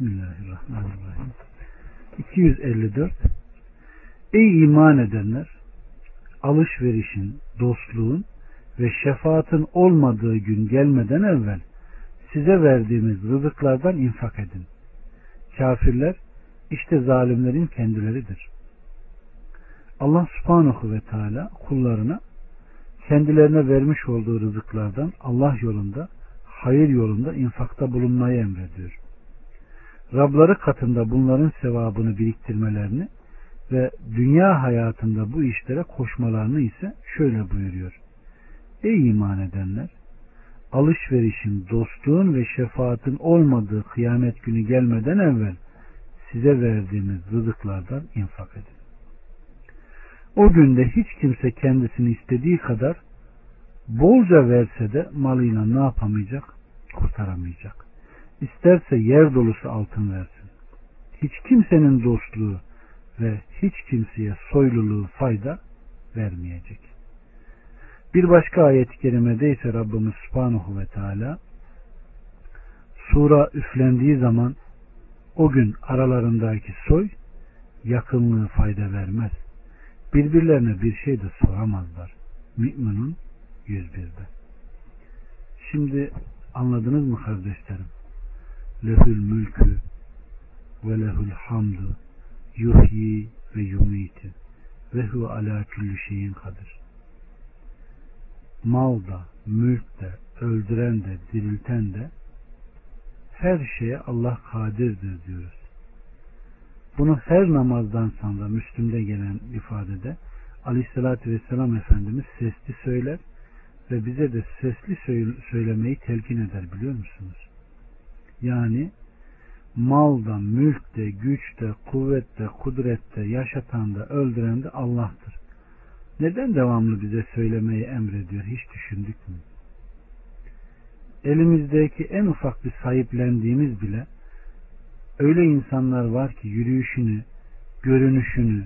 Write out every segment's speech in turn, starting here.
Bismillahirrahmanirrahim. 254 Ey iman edenler! Alışverişin, dostluğun ve şefaatin olmadığı gün gelmeden evvel size verdiğimiz rızıklardan infak edin. Kafirler işte zalimlerin kendileridir. Allah subhanahu ve teala kullarına kendilerine vermiş olduğu rızıklardan Allah yolunda, hayır yolunda infakta bulunmayı emrediyor. Rabları katında bunların sevabını biriktirmelerini ve dünya hayatında bu işlere koşmalarını ise şöyle buyuruyor. Ey iman edenler! Alışverişin, dostluğun ve şefaatin olmadığı kıyamet günü gelmeden evvel size verdiğimiz rızıklardan infak edin. O günde hiç kimse kendisini istediği kadar bolca verse de malıyla ne yapamayacak? Kurtaramayacak. İsterse yer dolusu altın versin. Hiç kimsenin dostluğu ve hiç kimseye soyluluğu fayda vermeyecek. Bir başka ayet-i kerimede ise Rabbimiz Subhanahu ve Teala sura üflendiği zaman o gün aralarındaki soy yakınlığı fayda vermez. Birbirlerine bir şey de soramazlar. Müminun 101'de. Şimdi anladınız mı kardeşlerim? Lehül mülkü ve lehül hamdu yuhyi ve yumiti ve hu ala külli şeyin kadir. Mal da, mülk de, öldüren de, dirilten de her şeye Allah kadirdir diyoruz. Bunu her namazdan sonra Müslüm'de gelen ifadede Aleyhisselatü Vesselam Efendimiz sesli söyler ve bize de sesli söylemeyi telkin eder biliyor musunuz? Yani malda, mülkte, güçte, kuvvette, kudrette, yaşatan da, öldüren de Allah'tır. Neden devamlı bize söylemeyi emrediyor? Hiç düşündük mü? Elimizdeki en ufak bir sahiplendiğimiz bile öyle insanlar var ki yürüyüşünü, görünüşünü,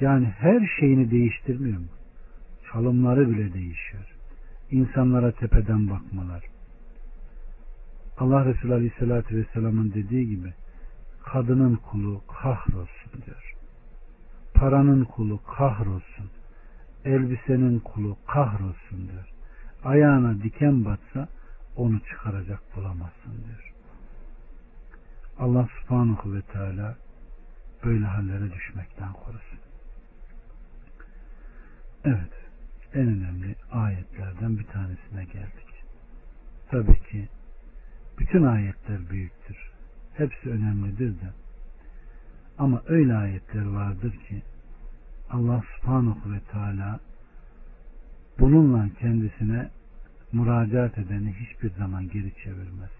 yani her şeyini değiştirmiyor mu? Çalımları bile değişiyor. İnsanlara tepeden bakmalar. Allah Resulü Aleyhisselatü Vesselam'ın dediği gibi kadının kulu kahrolsun diyor. Paranın kulu kahrolsun. Elbisenin kulu kahrolsun diyor. Ayağına diken batsa onu çıkaracak bulamazsın diyor. Allah subhanahu ve teala böyle hallere düşmekten korusun. Evet, en önemli ayetlerden bir tanesine geldik. Tabii ki bütün ayetler büyüktür. Hepsi önemlidir de. Ama öyle ayetler vardır ki Allah subhanahu ve teala bununla kendisine müracaat edeni hiçbir zaman geri çevirmez.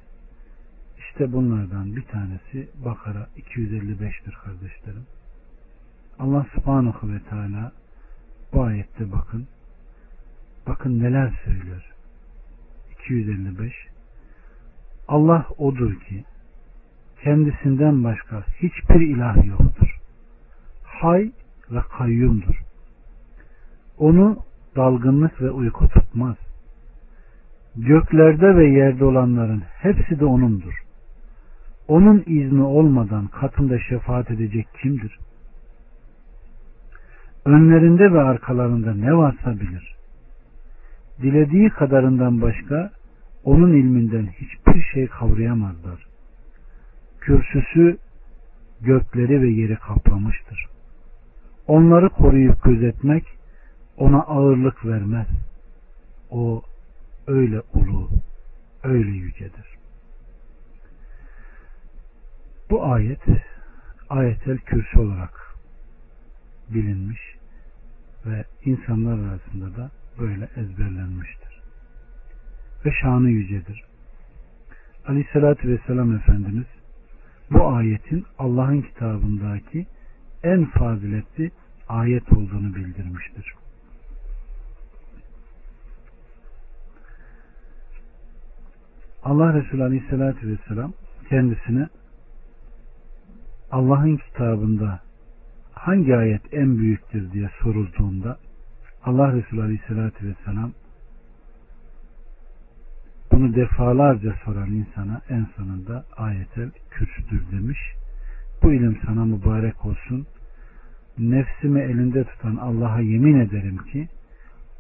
İşte bunlardan bir tanesi Bakara 255'tir kardeşlerim. Allah subhanahu ve teala bu ayette bakın bakın neler söylüyor. 255 Allah odur ki kendisinden başka hiçbir ilah yoktur. Hay ve kayyumdur. Onu dalgınlık ve uyku tutmaz. Göklerde ve yerde olanların hepsi de O'nundur. Onun izni olmadan katında şefaat edecek kimdir? Önlerinde ve arkalarında ne varsa bilir. Dilediği kadarından başka onun ilminden hiçbir şey kavrayamazlar. Kürsüsü gökleri ve yeri kaplamıştır. Onları koruyup gözetmek ona ağırlık vermez. O öyle ulu, öyle yücedir. Bu ayet ayetel kürsü olarak bilinmiş ve insanlar arasında da böyle ezberlenmiştir. Ve şanı yücedir. Aleyhissalatü Vesselam Efendimiz bu ayetin Allah'ın kitabındaki en faziletli ayet olduğunu bildirmiştir. Allah Resulü Aleyhisselatü Vesselam kendisine Allah'ın kitabında hangi ayet en büyüktür diye sorulduğunda Allah Resulü Aleyhisselatü Vesselam Bunu defalarca soran insana en sonunda ayetel kürsüdür demiş. Bu ilim sana mübarek olsun. Nefsimi elinde tutan Allah'a yemin ederim ki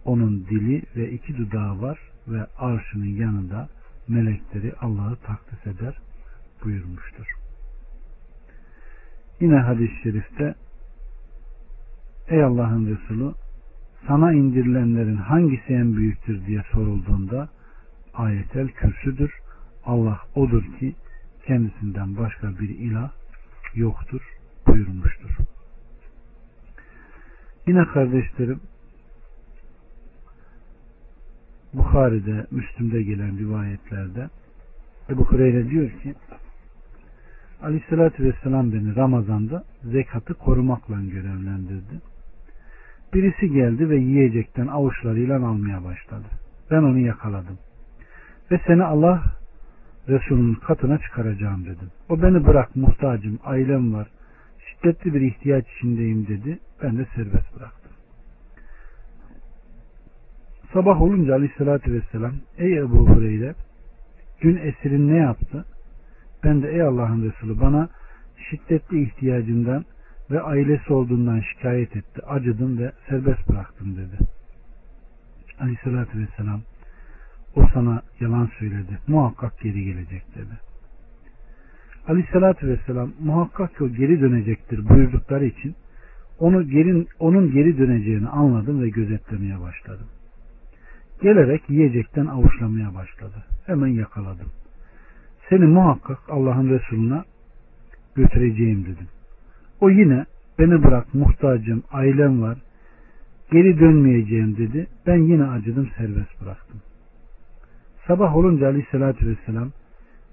onun dili ve iki dudağı var ve arşının yanında melekleri Allah'ı takdis eder buyurmuştur. Yine hadis-i şerifte Ey Allah'ın Resulü sana indirilenlerin hangisi en büyüktür diye sorulduğunda ayetel kürsüdür. Allah odur ki kendisinden başka bir ilah yoktur buyurmuştur. Yine kardeşlerim Bukhari'de, Müslüm'de gelen rivayetlerde Ebu Hureyre diyor ki Aleyhisselatü Vesselam beni Ramazan'da zekatı korumakla görevlendirdi. Birisi geldi ve yiyecekten avuçlarıyla almaya başladı. Ben onu yakaladım. Ve seni Allah Resulünün katına çıkaracağım dedim. O beni bırak muhtacım, ailem var, şiddetli bir ihtiyaç içindeyim dedi. Ben de serbest bıraktım. Sabah olunca aleyhissalatü vesselam ey Ebu Hureyre dün esirin ne yaptı? Ben de ey Allah'ın Resulü bana şiddetli ihtiyacından ve ailesi olduğundan şikayet etti. Acıdım ve serbest bıraktım dedi. Aleyhissalatü vesselam o sana yalan söyledi. Muhakkak geri gelecek dedi. Aleyhissalatü vesselam muhakkak ki o geri dönecektir buyurdukları için onu geri, onun geri döneceğini anladım ve gözetlemeye başladım. Gelerek yiyecekten avuçlamaya başladı. Hemen yakaladım. Seni muhakkak Allah'ın Resulüne götüreceğim dedim. O yine beni bırak muhtacım, ailem var, geri dönmeyeceğim dedi. Ben yine acıdım, serbest bıraktım. Sabah olunca aleyhissalatü vesselam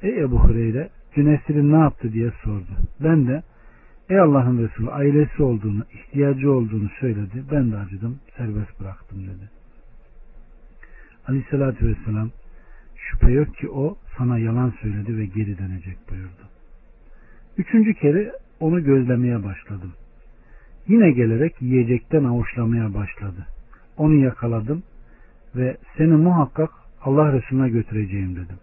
Ey Ebu Hureyre dün esirin ne yaptı diye sordu. Ben de Ey Allah'ın Resulü ailesi olduğunu, ihtiyacı olduğunu söyledi. Ben de acıdım, serbest bıraktım dedi. Aleyhissalatü vesselam şüphe yok ki o sana yalan söyledi ve geri dönecek buyurdu. Üçüncü kere onu gözlemeye başladım. Yine gelerek yiyecekten avuçlamaya başladı. Onu yakaladım ve seni muhakkak Allah Resulüne götüreceğim dedim.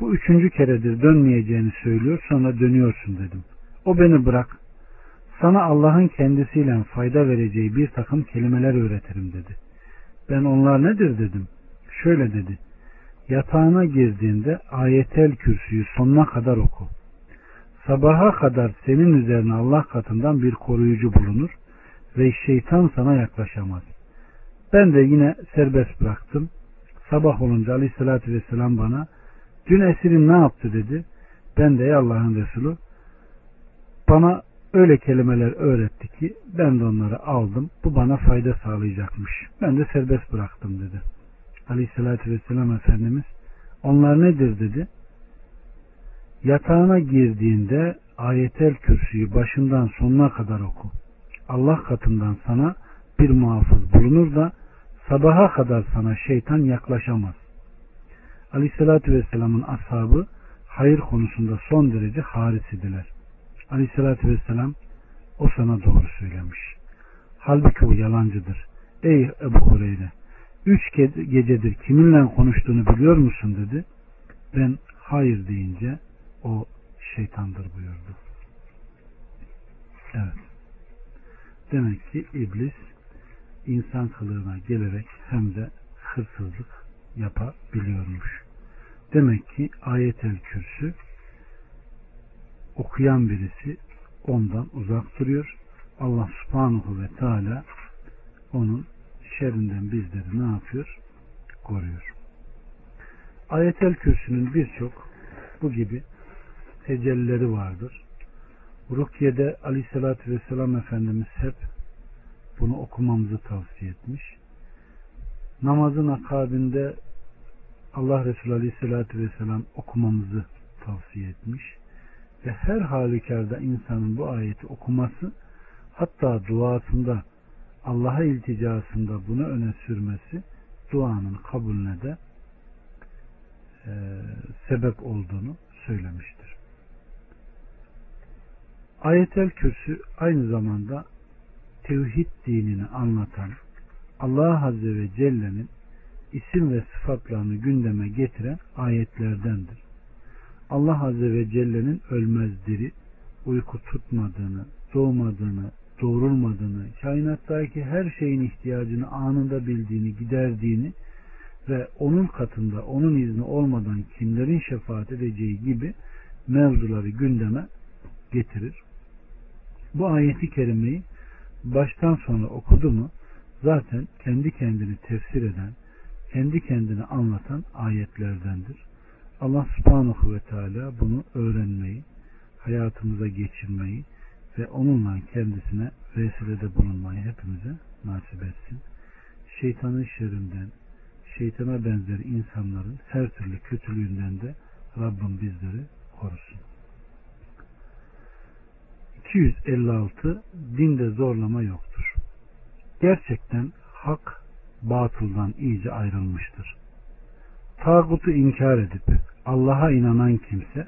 Bu üçüncü keredir dönmeyeceğini söylüyor sonra dönüyorsun dedim. O beni bırak. Sana Allah'ın kendisiyle fayda vereceği bir takım kelimeler öğretirim dedi. Ben onlar nedir dedim. Şöyle dedi. Yatağına girdiğinde ayetel kürsüyü sonuna kadar oku. Sabaha kadar senin üzerine Allah katından bir koruyucu bulunur ve şeytan sana yaklaşamaz. Ben de yine serbest bıraktım. Sabah olunca aleyhissalatü vesselam bana dün esirin ne yaptı dedi. Ben de ey Allah'ın Resulü bana öyle kelimeler öğretti ki ben de onları aldım. Bu bana fayda sağlayacakmış. Ben de serbest bıraktım dedi. Aleyhissalatü vesselam Efendimiz onlar nedir dedi. Yatağına girdiğinde ayetel kürsüyü başından sonuna kadar oku. Allah katından sana bir muhafız bulunur da sabaha kadar sana şeytan yaklaşamaz. Aleyhissalatü Vesselam'ın ashabı hayır konusunda son derece harisidiler. Aleyhissalatü Vesselam o sana doğru söylemiş. Halbuki o yalancıdır. Ey Ebu Hureyre üç gecedir kiminle konuştuğunu biliyor musun dedi. Ben hayır deyince o şeytandır buyurdu. Evet. Demek ki iblis insan kılığına gelerek hem de hırsızlık yapabiliyormuş. Demek ki ayetel kürsü okuyan birisi ondan uzak duruyor. Allah subhanahu ve teala onun şerrinden bizleri ne yapıyor? Koruyor. Ayetel kürsünün birçok bu gibi tecellileri vardır. Rukiye'de aleyhissalatü vesselam Efendimiz hep bunu okumamızı tavsiye etmiş. Namazın akabinde Allah Resulü Aleyhisselatü Vesselam okumamızı tavsiye etmiş. Ve her halükarda insanın bu ayeti okuması hatta duasında Allah'a ilticasında bunu öne sürmesi duanın kabulüne de e, sebep olduğunu söylemiştir. Ayetel Kürsü aynı zamanda tevhid dinini anlatan Allah Azze ve Celle'nin isim ve sıfatlarını gündeme getiren ayetlerdendir. Allah Azze ve Celle'nin ölmez diri, uyku tutmadığını, doğmadığını, doğrulmadığını, kainattaki her şeyin ihtiyacını anında bildiğini, giderdiğini ve onun katında onun izni olmadan kimlerin şefaat edeceği gibi mevzuları gündeme getirir. Bu ayeti kerimeyi baştan sona okudu mu zaten kendi kendini tefsir eden, kendi kendini anlatan ayetlerdendir. Allah subhanahu ve teala bunu öğrenmeyi, hayatımıza geçirmeyi ve onunla kendisine vesilede bulunmayı hepimize nasip etsin. Şeytanın şerrinden, şeytana benzer insanların her türlü kötülüğünden de Rabbim bizleri korusun. 256 Dinde zorlama yoktur. Gerçekten hak batıldan iyice ayrılmıştır. Tağutu inkar edip Allah'a inanan kimse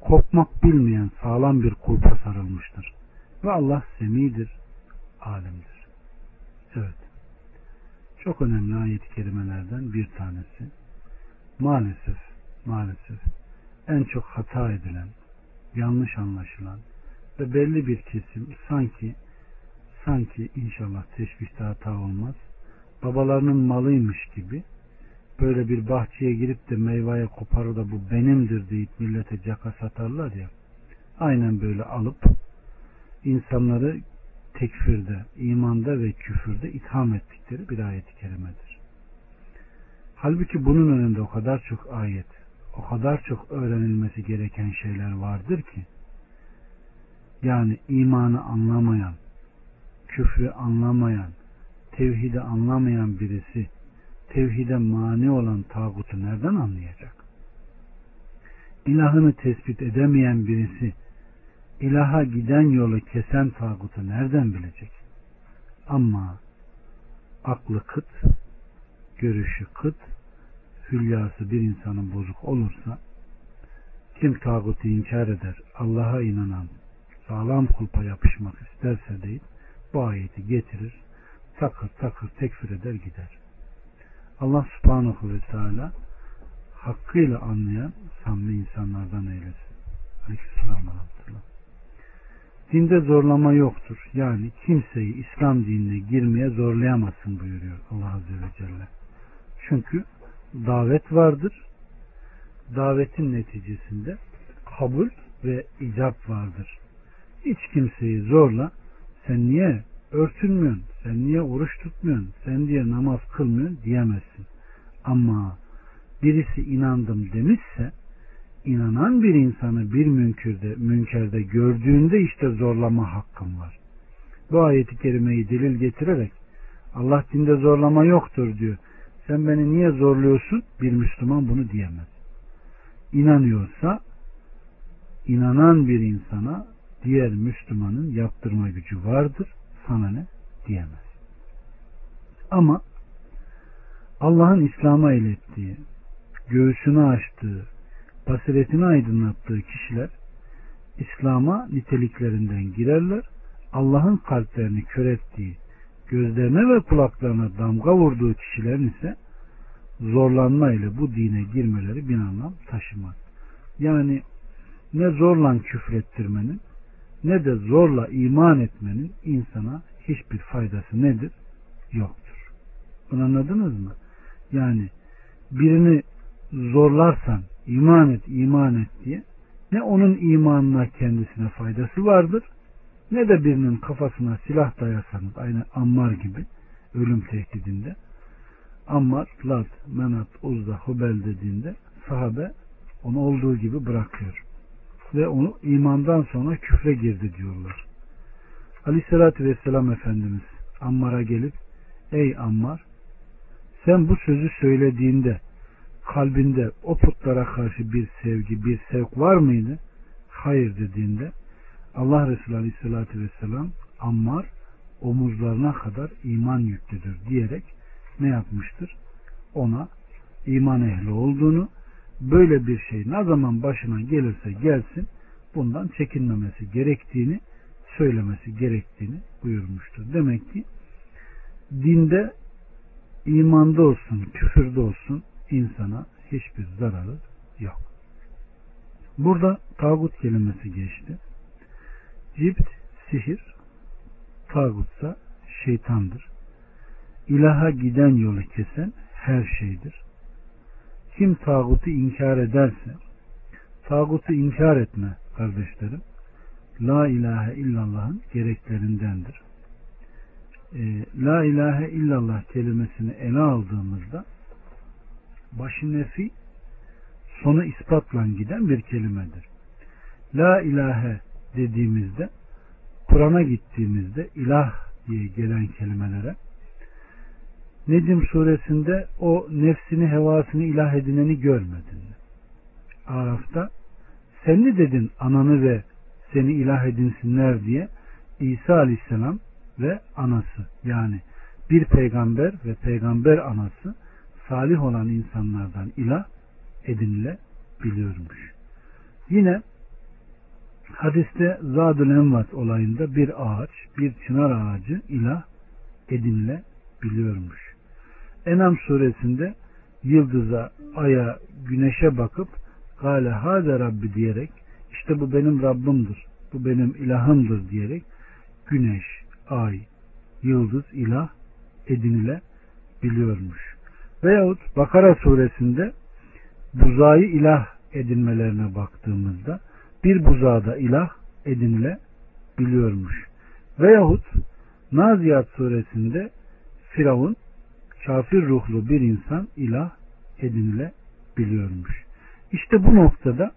kopmak bilmeyen sağlam bir kulpa sarılmıştır. Ve Allah semidir, alimdir. Evet. Çok önemli ayet-i kerimelerden bir tanesi. Maalesef, maalesef en çok hata edilen, yanlış anlaşılan ve belli bir kesim sanki sanki inşallah teşbihte hata olmaz babalarının malıymış gibi böyle bir bahçeye girip de meyveye koparır da bu benimdir deyip millete caka satarlar ya aynen böyle alıp insanları tekfirde, imanda ve küfürde itham ettikleri bir ayet-i kerimedir. Halbuki bunun önünde o kadar çok ayet, o kadar çok öğrenilmesi gereken şeyler vardır ki yani imanı anlamayan, küfrü anlamayan, tevhidi anlamayan birisi tevhide mani olan tağutu nereden anlayacak? İlahını tespit edemeyen birisi ilaha giden yolu kesen tağutu nereden bilecek? Ama aklı kıt, görüşü kıt, hülyası bir insanın bozuk olursa kim tağutu inkar eder, Allah'a inanan, sağlam kulpa yapışmak isterse deyip bu ayeti getirir, takır takır tekfir eder gider. Allah subhanahu ve teala hakkıyla anlayan samimi insanlardan eylesin. Aleykümselam Dinde zorlama yoktur. Yani kimseyi İslam dinine girmeye zorlayamazsın buyuruyor Allah Azze ve Celle. Çünkü davet vardır. Davetin neticesinde kabul ve icap vardır. Hiç kimseyi zorla sen niye örtünmüyorsun, sen niye oruç tutmuyorsun, sen diye namaz kılmıyorsun diyemezsin. Ama birisi inandım demişse inanan bir insanı bir münkürde, münkerde gördüğünde işte zorlama hakkım var. Bu ayeti kerimeyi delil getirerek Allah dinde zorlama yoktur diyor. Sen beni niye zorluyorsun? Bir Müslüman bunu diyemez. İnanıyorsa inanan bir insana diğer Müslümanın yaptırma gücü vardır. Sana ne? Diyemez. Ama Allah'ın İslam'a ilettiği, göğsünü açtığı, basiretini aydınlattığı kişiler İslam'a niteliklerinden girerler. Allah'ın kalplerini kör ettiği, gözlerine ve kulaklarına damga vurduğu kişilerin ise zorlanma ile bu dine girmeleri bir anlam taşımaz. Yani ne zorla küfrettirmenin ne de zorla iman etmenin insana hiçbir faydası nedir? Yoktur. Bunu anladınız mı? Yani birini zorlarsan iman et, iman et diye ne onun imanına kendisine faydası vardır ne de birinin kafasına silah dayasanız aynı Ammar gibi ölüm tehdidinde Ammar, Lat, Menat, Uzza, Hubel dediğinde sahabe onu olduğu gibi bırakıyor. Ve onu imandan sonra küfre girdi diyorlar. Aleyhissalatü Vesselam Efendimiz Ammar'a gelip Ey Ammar sen bu sözü söylediğinde kalbinde o putlara karşı bir sevgi, bir sevk var mıydı? Hayır dediğinde Allah Resulü Aleyhisselatü Vesselam Ammar omuzlarına kadar iman yüklüdür diyerek ne yapmıştır? Ona iman ehli olduğunu böyle bir şey ne zaman başına gelirse gelsin bundan çekinmemesi gerektiğini söylemesi gerektiğini buyurmuştur. Demek ki dinde imanda olsun, küfürde olsun insana hiçbir zararı yok. Burada tağut kelimesi geçti. Cipt, sihir, tağutsa şeytandır. İlaha giden yolu kesen her şeydir. Kim tağutu inkar ederse, tağutu inkar etme kardeşlerim, La ilahe illallah'ın gereklerindendir. E, La ilahe illallah kelimesini ele aldığımızda başı nefi sonu ispatla giden bir kelimedir. La ilahe dediğimizde Kur'an'a gittiğimizde ilah diye gelen kelimelere Nedim suresinde o nefsini hevasını ilah edineni görmedin mi? Araf'ta sen mi dedin ananı ve seni ilah edinsinler diye İsa aleyhisselam ve anası yani bir peygamber ve peygamber anası salih olan insanlardan ilah edinilebiliyormuş. Yine hadiste Zadül Envat olayında bir ağaç, bir çınar ağacı ilah edinilebiliyormuş. Enam suresinde yıldıza, aya, güneşe bakıp Gale hâze Rabbi diyerek işte bu benim Rabbimdir, bu benim ilahımdır diyerek güneş, ay, yıldız ilah edinilebiliyormuş. Veyahut Bakara suresinde buzayı ilah edinmelerine baktığımızda bir buzağda ilah edinilebiliyormuş. Veyahut Naziyat suresinde Firavun kafir ruhlu bir insan ilah edinilebiliyormuş. İşte bu noktada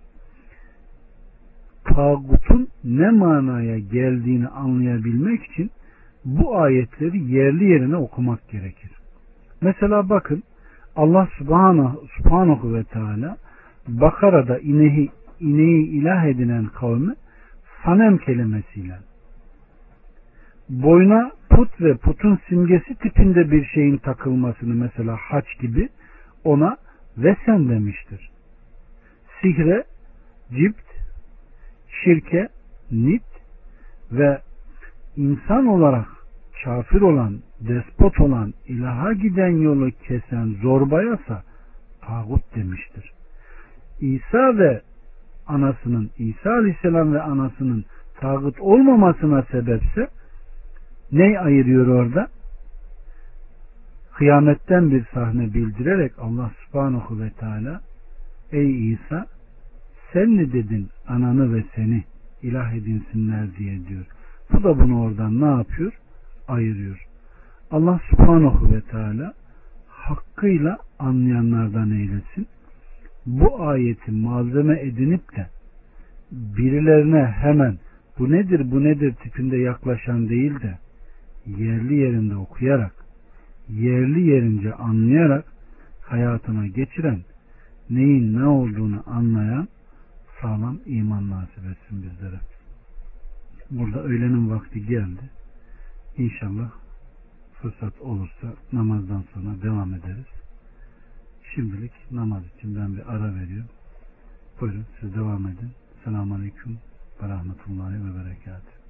tağutun ne manaya geldiğini anlayabilmek için bu ayetleri yerli yerine okumak gerekir. Mesela bakın Allah subhanahu, subhanahu ve teala Bakara'da ineği, ineği ilah edinen kavmi sanem kelimesiyle boyna put ve putun simgesi tipinde bir şeyin takılmasını mesela haç gibi ona vesen demiştir. Sihre, cipt, şirke, nit ve insan olarak kafir olan, despot olan, ilaha giden yolu kesen zorbayasa tağut demiştir. İsa ve anasının, İsa aleyhisselam ve anasının tağut olmamasına sebepse ne ayırıyor orada? Kıyametten bir sahne bildirerek Allah subhanahu ve teala Ey İsa sen mi dedin ananı ve seni ilah edinsinler diye diyor. Bu da bunu oradan ne yapıyor? Ayırıyor. Allah subhanahu ve teala hakkıyla anlayanlardan eylesin. Bu ayeti malzeme edinip de birilerine hemen bu nedir bu nedir tipinde yaklaşan değil de yerli yerinde okuyarak yerli yerince anlayarak hayatına geçiren neyin ne olduğunu anlayan sağlam iman nasip etsin bizlere. Burada öğlenin vakti geldi. İnşallah fırsat olursa namazdan sonra devam ederiz. Şimdilik namaz için ben bir ara veriyorum. Buyurun siz devam edin. Selamun Aleyküm ve Rahmetullahi ve Berekatuhu.